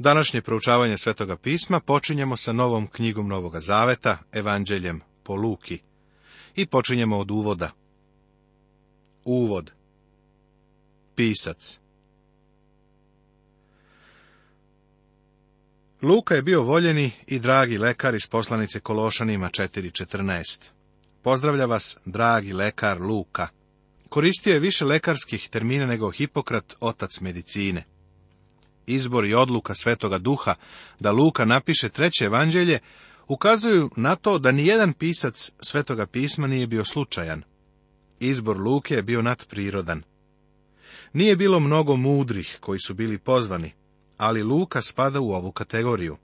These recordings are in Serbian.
Današnje proučavanje Svetoga pisma počinjemo sa novom knjigom Novoga Zaveta, Evanđeljem po Luki. I počinjemo od uvoda. Uvod. Pisac. Luka je bio voljeni i dragi lekar iz poslanice Kološanima 4.14. Pozdravlja vas, dragi lekar Luka. Koristio je više lekarskih termina nego Hipokrat, otac medicine izbor i odluka Svetoga Duha da Luka napiše treće evanđelje, ukazuju na to da nijedan pisac Svetoga pisma nije bio slučajan. Izbor Luke je bio nadprirodan. Nije bilo mnogo mudrih koji su bili pozvani, ali Luka spada u ovu kategoriju.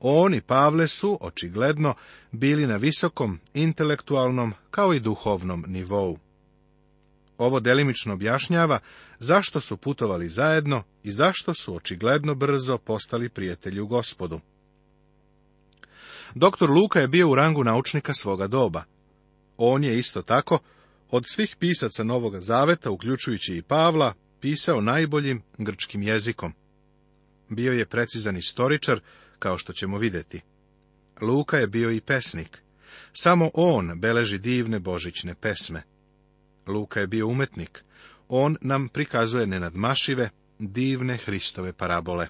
On i Pavle su, očigledno, bili na visokom intelektualnom kao i duhovnom nivou. Ovo delimično objašnjava zašto su putovali zajedno i zašto su očigledno brzo postali prijatelji u gospodu. Doktor Luka je bio u rangu naučnika svoga doba. On je isto tako od svih pisaca Novoga Zaveta, uključujući i Pavla, pisao najboljim grčkim jezikom. Bio je precizan istoričar, kao što ćemo vidjeti. Luka je bio i pesnik. Samo on beleži divne božićne pesme. Luka je bio umetnik on nam prikazuje nenadmašive, divne Hristove parabole.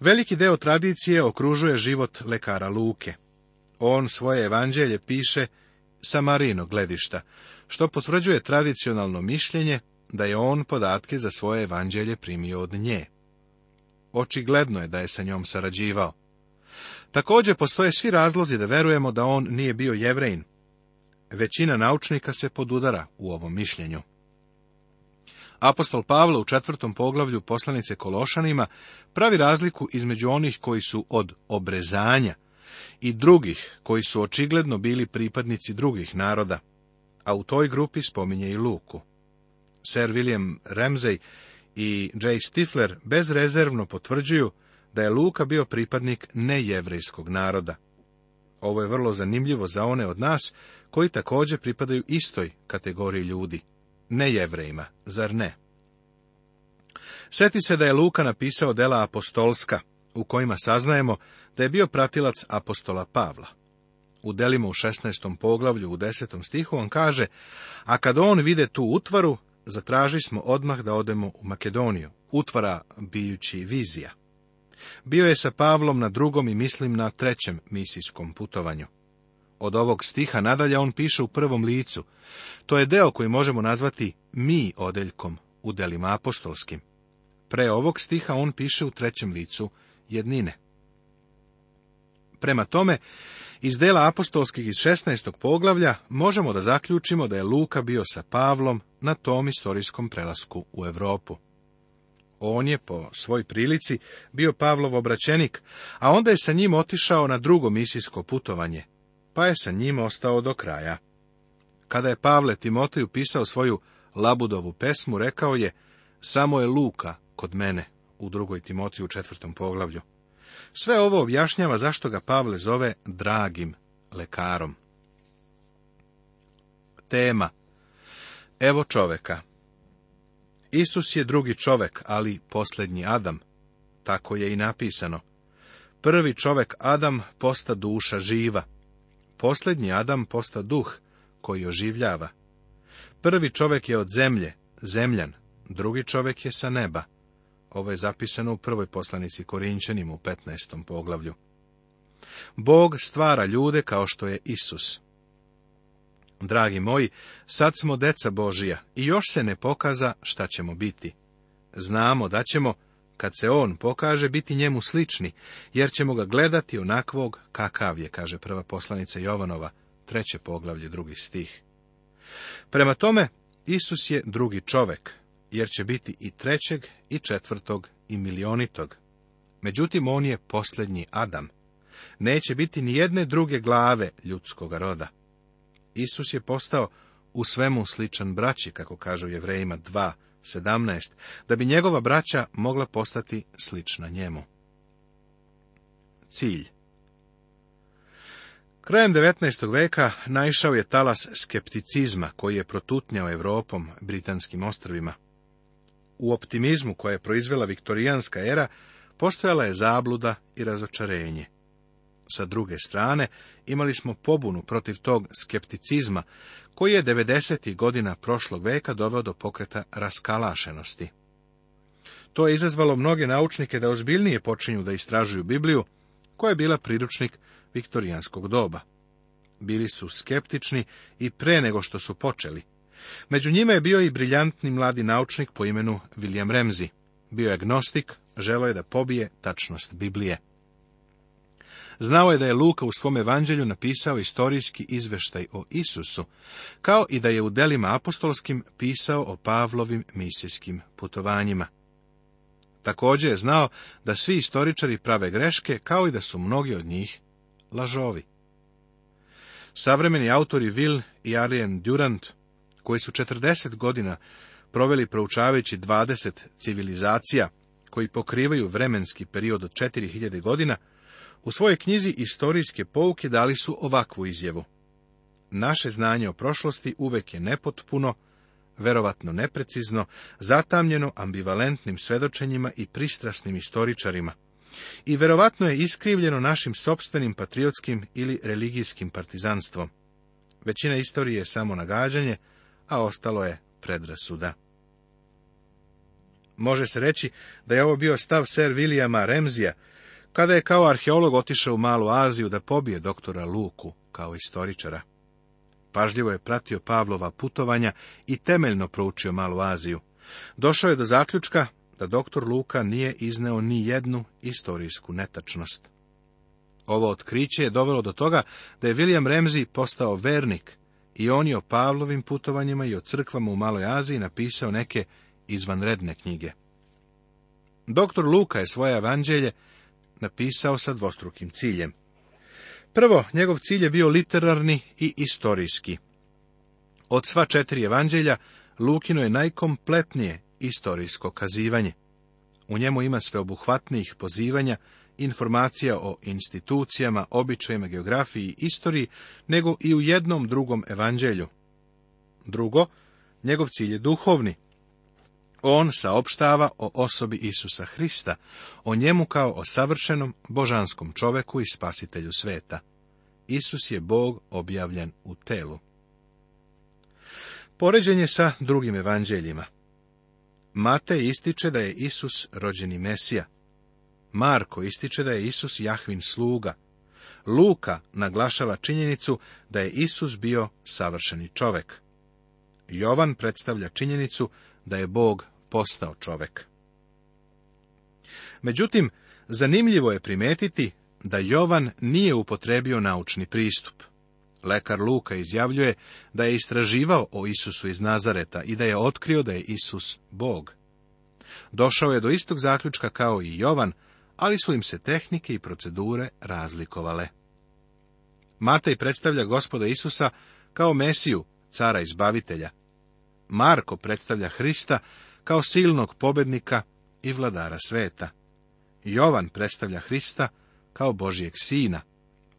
Veliki deo tradicije okružuje život lekara Luke. On svoje evanđelje piše sa Marino gledišta, što potvrđuje tradicionalno mišljenje da je on podatke za svoje evanđelje primio od nje. Očigledno je da je sa njom sarađivao. Također postoje svi razlozi da verujemo da on nije bio jevrein, Većina naučnika se podudara u ovom mišljenju. Apostol Pavlo u četvrtom poglavlju poslanice Kološanima pravi razliku između onih koji su od obrezanja i drugih koji su očigledno bili pripadnici drugih naroda, a u toj grupi spominje i Luku. Sir William Ramsey i J. Stifler bezrezervno potvrđuju da je Luka bio pripadnik nejevrejskog naroda. Ovo je vrlo zanimljivo za one od nas koji također pripadaju istoj kategoriji ljudi, ne jevrejima, zar ne? Sjeti se da je Luka napisao dela apostolska, u kojima saznajemo da je bio pratilac apostola Pavla. U delima u 16. poglavlju u 10. stihu on kaže, a kad on vide tu utvaru, zatraži smo odmah da odemo u Makedoniju, utvara bijući vizija. Bio je sa Pavlom na drugom i mislim na trećem misijskom putovanju. Od ovog stiha nadalje on piše u prvom licu. To je deo koji možemo nazvati mi odeljkom u delima apostolskim. Pre ovog stiha on piše u trećem licu jednine. Prema tome, iz dela apostolskih iz 16. poglavlja možemo da zaključimo da je Luka bio sa Pavlom na tom istorijskom prelasku u Europu. On je po svoj prilici bio Pavlov obraćenik, a onda je sa njim otišao na drugo misijsko putovanje, pa je sa njim ostao do kraja. Kada je Pavle Timoteju pisao svoju Labudovu pesmu, rekao je, samo je Luka kod mene, u drugoj Timoteju u četvrtom poglavlju. Sve ovo objašnjava zašto ga Pavle zove dragim lekarom. Tema Evo čoveka Isus je drugi čovek, ali posljednji Adam. Tako je i napisano. Prvi čovek Adam posta duša živa, Posljednji Adam posta duh koji oživljava. Prvi čovjek je od zemlje, zemljan, drugi čovjek je sa neba. Ovo je zapisano u prvoj poslanici Korinčanim u 15. poglavlju. Bog stvara ljude kao što je Isus. Dragi moji, sad smo deca Božija i još se ne pokaza šta ćemo biti. Znamo da ćemo, kad se on pokaže biti njemu slični, jer ćemo ga gledati onakvog kakav je, kaže prva poslanica Jovanova, treće poglavlje, drugi stih. Prema tome, Isus je drugi čovek, jer će biti i trećeg, i četvrtog, i milionitog. Međutim, on je posljednji Adam. Neće biti ni jedne druge glave ljudskoga roda. Isus je postao u svemu sličan braći, kako kažu jevrejima 2, 17, da bi njegova braća mogla postati slična njemu. Cilj Krajem 19. veka naišao je talas skepticizma koji je protutnjao Evropom, britanskim ostrvima. U optimizmu koje je proizvela viktorijanska era, postojala je zabluda i razočarenje sa druge strane, imali smo pobunu protiv tog skepticizma, koji je 90. godina prošlog veka doveo do pokreta raskalašenosti. To je izazvalo mnoge naučnike da ozbiljnije počinju da istražuju Bibliju, koja je bila priručnik viktorijanskog doba. Bili su skeptični i pre nego što su počeli. Među njima je bio i briljantni mladi naučnik po imenu William Ramsey. Bio je agnostik, želo je da pobije tačnost Biblije. Znao je da je Luka u svom evanđelju napisao istorijski izveštaj o Isusu, kao i da je u delima apostolskim pisao o Pavlovim misijskim putovanjima. Također je znao da svi istoričari prave greške, kao i da su mnogi od njih lažovi. Savremeni autori Will i Arjen Durant, koji su 40 godina proveli proučavajući 20 civilizacija, koji pokrivaju vremenski period od 4000 godina, u svojoj knjizi Istorijske pouke dali su ovakvu izjavu. Naše znanje o prošlosti uvek je nepotpuno, verovatno neprecizno, zatamljeno ambivalentnim svedočenjima i pristrasnim istoričarima. I verovatno je iskrivljeno našim sobstvenim patriotskim ili religijskim partizanstvom. Većina istorije je samo nagađanje, a ostalo je predrasuda. Može se reći da je ovo bio stav Ser Williama Remzija, kada je kao arheolog otišao u Malu Aziju da pobije doktora Luku kao istoričara. Pažljivo je pratio Pavlova putovanja i temeljno proučio Malu Aziju. Došao je do zaključka da doktor Luka nije izneo ni jednu istorijsku netačnost. Ovo otkriće je dovelo do toga da je William remzi postao vernik i on je o Pavlovim putovanjima i o crkvama u Maloj Aziji napisao neke izvanredne knjige. Doktor Luka je svoje evanđelje napisao sa dvostrukim ciljem. Prvo, njegov cilj je bio literarni i istorijski. Od sva četiri evanđelja, Lukino je najkompletnije istorijsko kazivanje. U njemu ima sveobuhvatnijih pozivanja, informacija o institucijama, običajima, geografiji i istoriji, nego i u jednom drugom evanđelju. Drugo, njegov cilj je duhovni on saopštava o osobi Isusa Hrista, o njemu kao o savršenom božanskom čoveku i spasitelju sveta. Isus je Bog objavljen u telu. Poređenje sa drugim evanđeljima Matej ističe da je Isus rođeni Mesija. Marko ističe da je Isus Jahvin sluga. Luka naglašava činjenicu da je Isus bio savršeni čovek. Jovan predstavlja činjenicu da je Bog postao čovek. Međutim, zanimljivo je primetiti da Jovan nije upotrebio naučni pristup. Lekar Luka izjavljuje da je istraživao o Isusu iz Nazareta i da je otkrio da je Isus Bog. Došao je do istog zaključka kao i Jovan, ali su im se tehnike i procedure razlikovale. Matej predstavlja gospoda Isusa kao Mesiju, cara izbavitelja. Marko predstavlja Hrista kao silnog pobednika i vladara sveta. Jovan predstavlja Hrista kao Božijeg sina,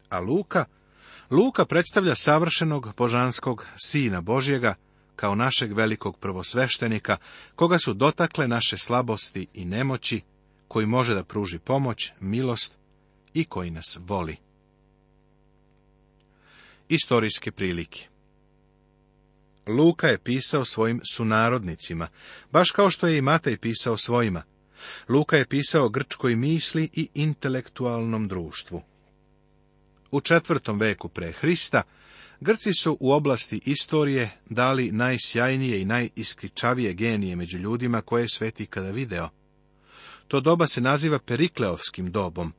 a Luka, Luka predstavlja savršenog božanskog sina Božijega kao našeg velikog prvosveštenika, koga su dotakle naše slabosti i nemoći, koji može da pruži pomoć, milost i koji nas voli. Istorijske prilike Luka je pisao svojim sunarodnicima, baš kao što je i Matej pisao svojima. Luka je pisao grčkoj misli i intelektualnom društvu. U četvrtom veku pre Hrista, Grci su u oblasti istorije dali najsjajnije i najiskričavije genije među ljudima koje je sveti kada video. To doba se naziva Perikleovskim dobom,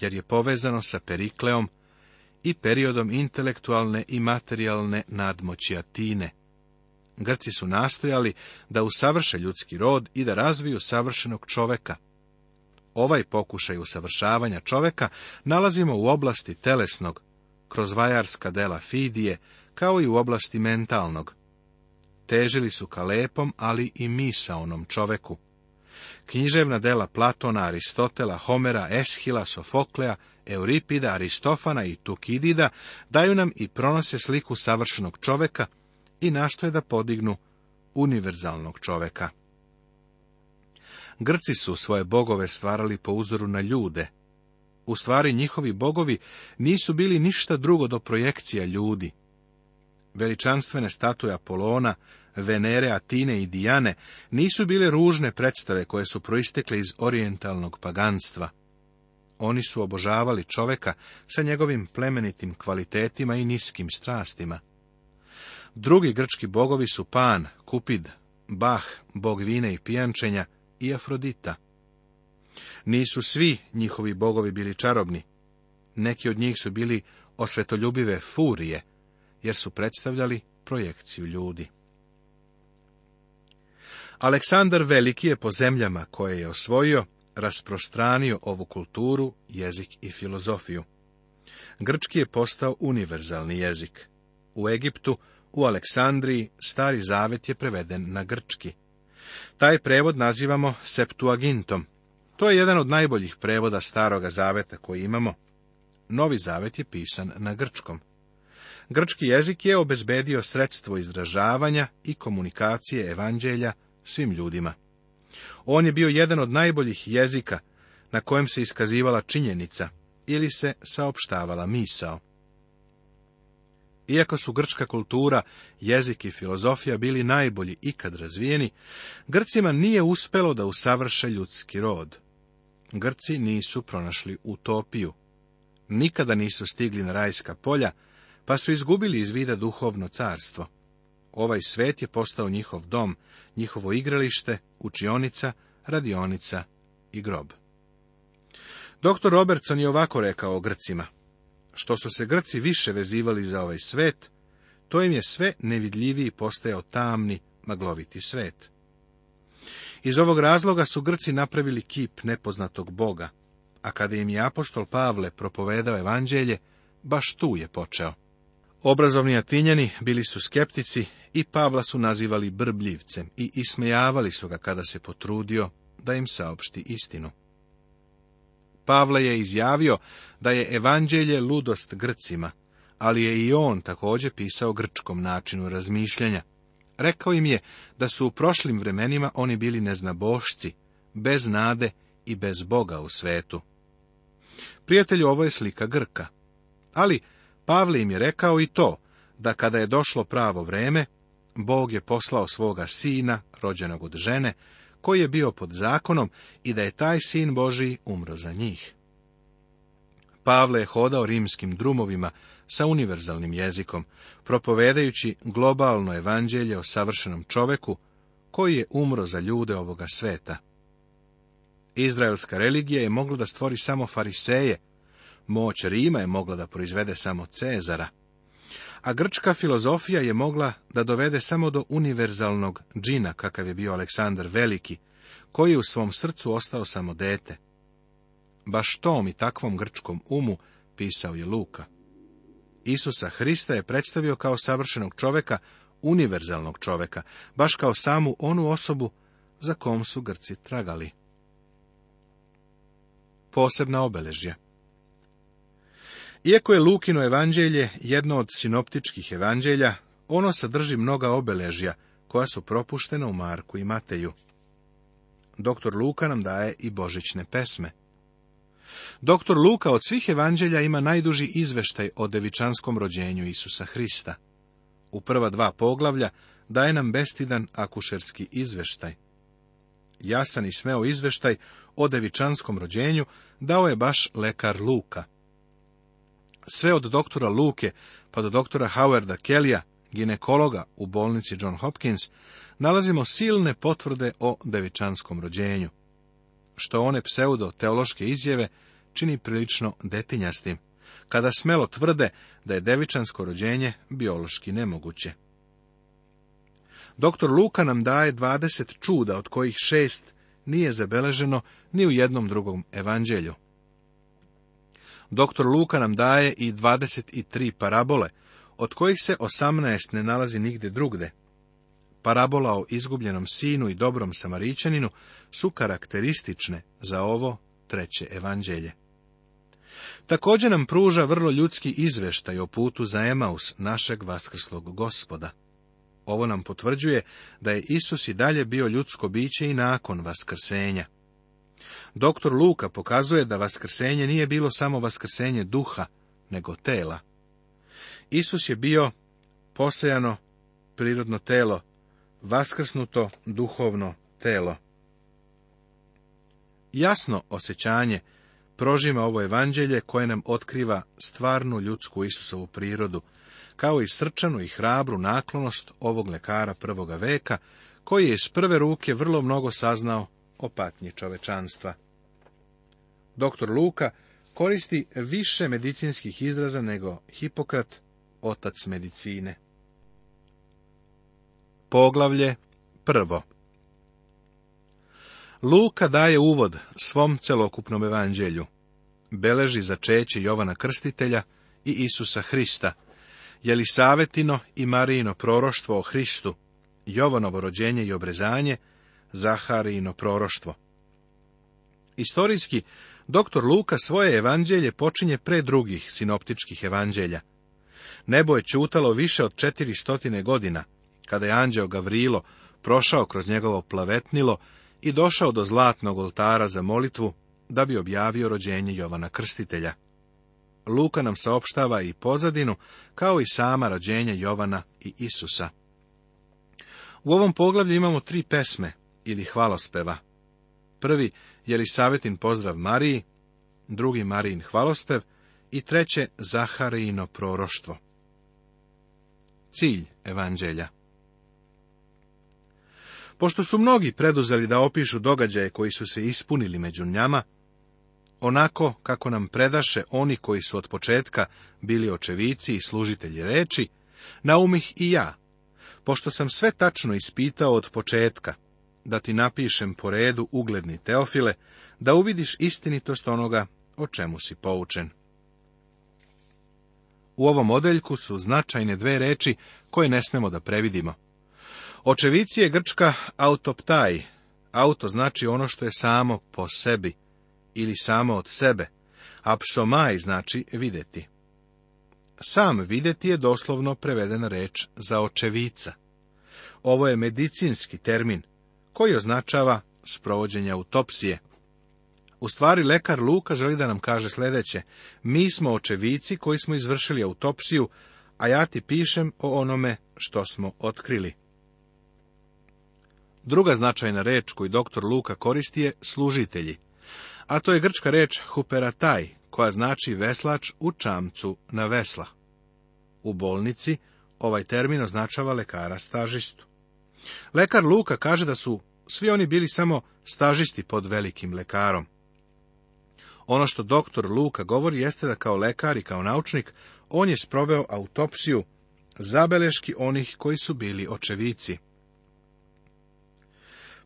jer je povezano sa Perikleom i periodom intelektualne i materijalne nadmoći Atine. Grci su nastojali da usavrše ljudski rod i da razviju savršenog čoveka. Ovaj pokušaj usavršavanja čoveka nalazimo u oblasti telesnog, kroz vajarska dela Fidije, kao i u oblasti mentalnog. Težili su ka lepom, ali i misaonom čoveku. Književna dela Platona, Aristotela, Homera, Eshila, Sofoklea, Euripida, Aristofana i Tukidida daju nam i pronose sliku savršenog čoveka, i nastoje da podignu univerzalnog čoveka. Grci su svoje bogove stvarali po uzoru na ljude. U stvari njihovi bogovi nisu bili ništa drugo do projekcija ljudi. Veličanstvene statue Apolona, Venere, Atine i Dijane nisu bile ružne predstave koje su proistekle iz orijentalnog paganstva. Oni su obožavali čoveka sa njegovim plemenitim kvalitetima i niskim strastima. Drugi grčki bogovi su Pan, Kupid, Bah, bog vine i pijančenja i Afrodita. Nisu svi njihovi bogovi bili čarobni. Neki od njih su bili osvetoljubive furije, jer su predstavljali projekciju ljudi. Aleksandar Veliki je po zemljama koje je osvojio rasprostranio ovu kulturu, jezik i filozofiju. Grčki je postao univerzalni jezik. U Egiptu u Aleksandriji stari zavet je preveden na grčki. Taj prevod nazivamo Septuagintom. To je jedan od najboljih prevoda staroga zaveta koji imamo. Novi zavet je pisan na grčkom. Grčki jezik je obezbedio sredstvo izražavanja i komunikacije evanđelja svim ljudima. On je bio jedan od najboljih jezika na kojem se iskazivala činjenica ili se saopštavala misao. Iako su grčka kultura, jezik i filozofija bili najbolji ikad razvijeni, Grcima nije uspelo da usavrše ljudski rod. Grci nisu pronašli utopiju. Nikada nisu stigli na rajska polja, pa su izgubili iz vida duhovno carstvo. Ovaj svet je postao njihov dom, njihovo igralište, učionica, radionica i grob. Dr. Robertson je ovako rekao o Grcima što su se Grci više vezivali za ovaj svet, to im je sve nevidljiviji postajao tamni, magloviti svet. Iz ovog razloga su Grci napravili kip nepoznatog Boga, a kada im je apostol Pavle propovedao evanđelje, baš tu je počeo. Obrazovni Atinjani bili su skeptici i Pavla su nazivali brbljivcem i ismejavali su ga kada se potrudio da im saopšti istinu. Pavle je izjavio da je evanđelje ludost Grcima, ali je i on također pisao grčkom načinu razmišljanja. Rekao im je da su u prošlim vremenima oni bili neznabošci, bez nade i bez Boga u svetu. Prijatelju, ovo je slika Grka. Ali Pavle im je rekao i to, da kada je došlo pravo vreme, Bog je poslao svoga sina, rođenog od žene, koji je bio pod zakonom i da je taj sin Boži umro za njih. Pavle je hodao rimskim drumovima sa univerzalnim jezikom, propovedajući globalno evanđelje o savršenom čoveku, koji je umro za ljude ovoga sveta. Izraelska religija je mogla da stvori samo fariseje, moć Rima je mogla da proizvede samo Cezara, a grčka filozofija je mogla da dovede samo do univerzalnog džina, kakav je bio Aleksandar Veliki, koji je u svom srcu ostao samo dete. Baš tom i takvom grčkom umu pisao je Luka. Isusa Hrista je predstavio kao savršenog čoveka, univerzalnog čoveka, baš kao samu onu osobu za kom su Grci tragali. Posebna obeležja iako je Lukino evanđelje jedno od sinoptičkih evanđelja, ono sadrži mnoga obeležja koja su propuštena u Marku i Mateju. Doktor Luka nam daje i božićne pesme. Doktor Luka od svih evanđelja ima najduži izveštaj o devičanskom rođenju Isusa Hrista. U prva dva poglavlja daje nam bestidan akušerski izveštaj. Jasan i smeo izveštaj o devičanskom rođenju dao je baš lekar Luka. Sve od doktora Luke pa do doktora Howarda Kellya, ginekologa u bolnici John Hopkins, nalazimo silne potvrde o devičanskom rođenju, što one pseudo-teološke izjave čini prilično detinjastim, kada smelo tvrde da je devičansko rođenje biološki nemoguće. Doktor Luka nam daje 20 čuda, od kojih šest nije zabeleženo ni u jednom drugom evanđelju. Doktor Luka nam daje i 23 parabole, od kojih se 18 ne nalazi nigdje drugde. Parabola o izgubljenom sinu i dobrom samaričaninu su karakteristične za ovo treće evanđelje. Također nam pruža vrlo ljudski izveštaj o putu za Emaus, našeg vaskrslog gospoda. Ovo nam potvrđuje da je Isus i dalje bio ljudsko biće i nakon vaskrsenja. Doktor Luka pokazuje da vaskrsenje nije bilo samo vaskrsenje duha, nego tela. Isus je bio posejano prirodno telo, vaskrsnuto duhovno telo. Jasno osjećanje prožima ovo evanđelje koje nam otkriva stvarnu ljudsku Isusovu prirodu, kao i srčanu i hrabru naklonost ovog lekara prvoga veka, koji je iz prve ruke vrlo mnogo saznao o patnji čovečanstva. Doktor Luka koristi više medicinskih izraza nego Hipokrat, otac medicine. Poglavlje prvo Luka daje uvod svom celokupnom evanđelju. Beleži začeće Jovana Krstitelja i Isusa Hrista, savetino i Marijino proroštvo o Hristu, Jovanovo rođenje i obrezanje, Zaharijino proroštvo. Istorijski, doktor Luka svoje evanđelje počinje pre drugih sinoptičkih evanđelja. Nebo je čutalo više od 400 godina, kada je anđeo Gavrilo prošao kroz njegovo plavetnilo i došao do zlatnog oltara za molitvu, da bi objavio rođenje Jovana Krstitelja. Luka nam saopštava i pozadinu, kao i sama rođenje Jovana i Isusa. U ovom poglavlju imamo tri pesme, ili hvalospeva. Prvi je li savjetin pozdrav Mariji, drugi Marijin hvalospev i treće Zaharijino proroštvo. Cilj evanđelja Pošto su mnogi preduzeli da opišu događaje koji su se ispunili među njama, onako kako nam predaše oni koji su od početka bili očevici i služitelji reči, umih i ja, pošto sam sve tačno ispitao od početka, da ti napišem po redu, ugledni Teofile, da uvidiš istinitost onoga o čemu si poučen. U ovom odeljku su značajne dve reči koje ne smemo da previdimo. Očevici je grčka autoptaj. Auto znači ono što je samo po sebi ili samo od sebe, a psomaj znači videti. Sam videti je doslovno prevedena reč za očevica. Ovo je medicinski termin koji označava sprovođenje autopsije. U stvari, lekar Luka želi da nam kaže sljedeće. Mi smo očevici koji smo izvršili autopsiju, a ja ti pišem o onome što smo otkrili. Druga značajna reč koju doktor Luka koristi je služitelji, a to je grčka reč huperataj, koja znači veslač u čamcu na vesla. U bolnici ovaj termin označava lekara stažistu. Lekar Luka kaže da su svi oni bili samo stažisti pod velikim lekarom. Ono što doktor Luka govori jeste da kao lekar i kao naučnik on je sproveo autopsiju zabeleški onih koji su bili očevici.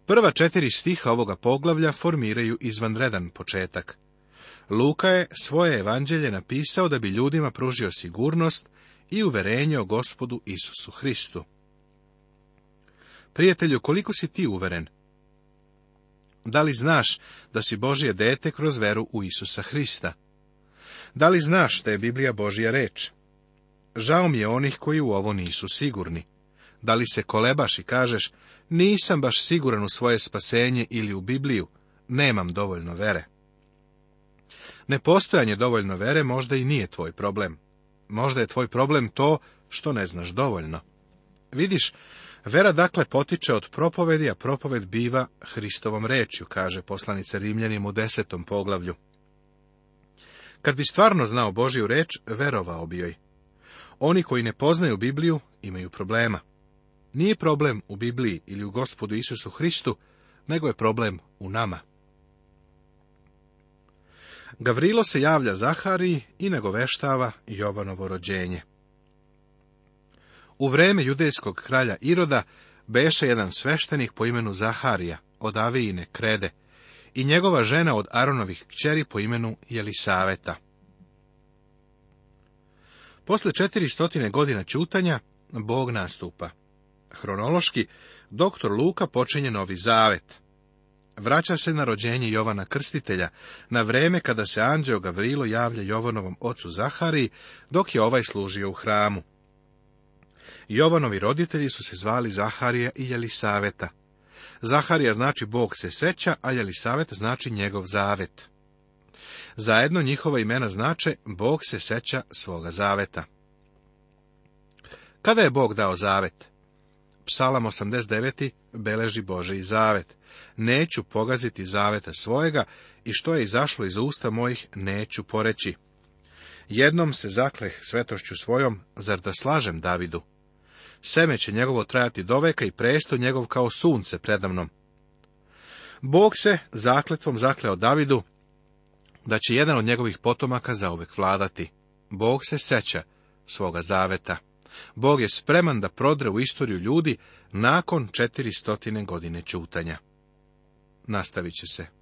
Prva četiri stiha ovoga poglavlja formiraju izvanredan početak. Luka je svoje evanđelje napisao da bi ljudima pružio sigurnost i uverenje o gospodu Isusu Hristu. Prijatelju, koliko si ti uveren? Da li znaš da si Božje dete kroz veru u Isusa Hrista? Da li znaš da je Biblija Božja reč? Žao mi je onih koji u ovo nisu sigurni. Da li se kolebaš i kažeš, nisam baš siguran u svoje spasenje ili u Bibliju, nemam dovoljno vere. Nepostojanje dovoljno vere možda i nije tvoj problem. Možda je tvoj problem to što ne znaš dovoljno. Vidiš, Vera dakle potiče od propovedi, a propoved biva Hristovom rečju, kaže poslanica Rimljanim u desetom poglavlju. Kad bi stvarno znao Božju reč, verovao bi joj. Oni koji ne poznaju Bibliju imaju problema. Nije problem u Bibliji ili u Gospodu Isusu Hristu, nego je problem u nama. Gavrilo se javlja Zahariji i nagoveštava Jovanovo rođenje. U vreme judejskog kralja Iroda beše jedan sveštenik po imenu Zaharija od Avijine krede i njegova žena od Aronovih kćeri po imenu Jelisaveta. Posle stotine godina čutanja, Bog nastupa. Hronološki, doktor Luka počinje novi zavet. Vraća se na rođenje Jovana Krstitelja, na vreme kada se anđeo Gavrilo javlja Jovanovom ocu Zahariji, dok je ovaj služio u hramu. Jovanovi roditelji su se zvali Zaharija i Jelisaveta. Zaharija znači Bog se seća, a Jelisavet znači njegov zavet. Zajedno njihova imena znače Bog se seća svoga zaveta. Kada je Bog dao zavet? Psalam 89. beleži Boži i zavet. Neću pogaziti zaveta svojega i što je izašlo iz usta mojih neću poreći. Jednom se zakleh svetošću svojom, zar da slažem Davidu? Seme će njegovo trajati do veka i presto njegov kao sunce predamnom. Bog se zakletvom zakleo Davidu da će jedan od njegovih potomaka zauvek vladati. Bog se seća svoga zaveta. Bog je spreman da prodre u istoriju ljudi nakon stotine godine čutanja. Nastavit će se.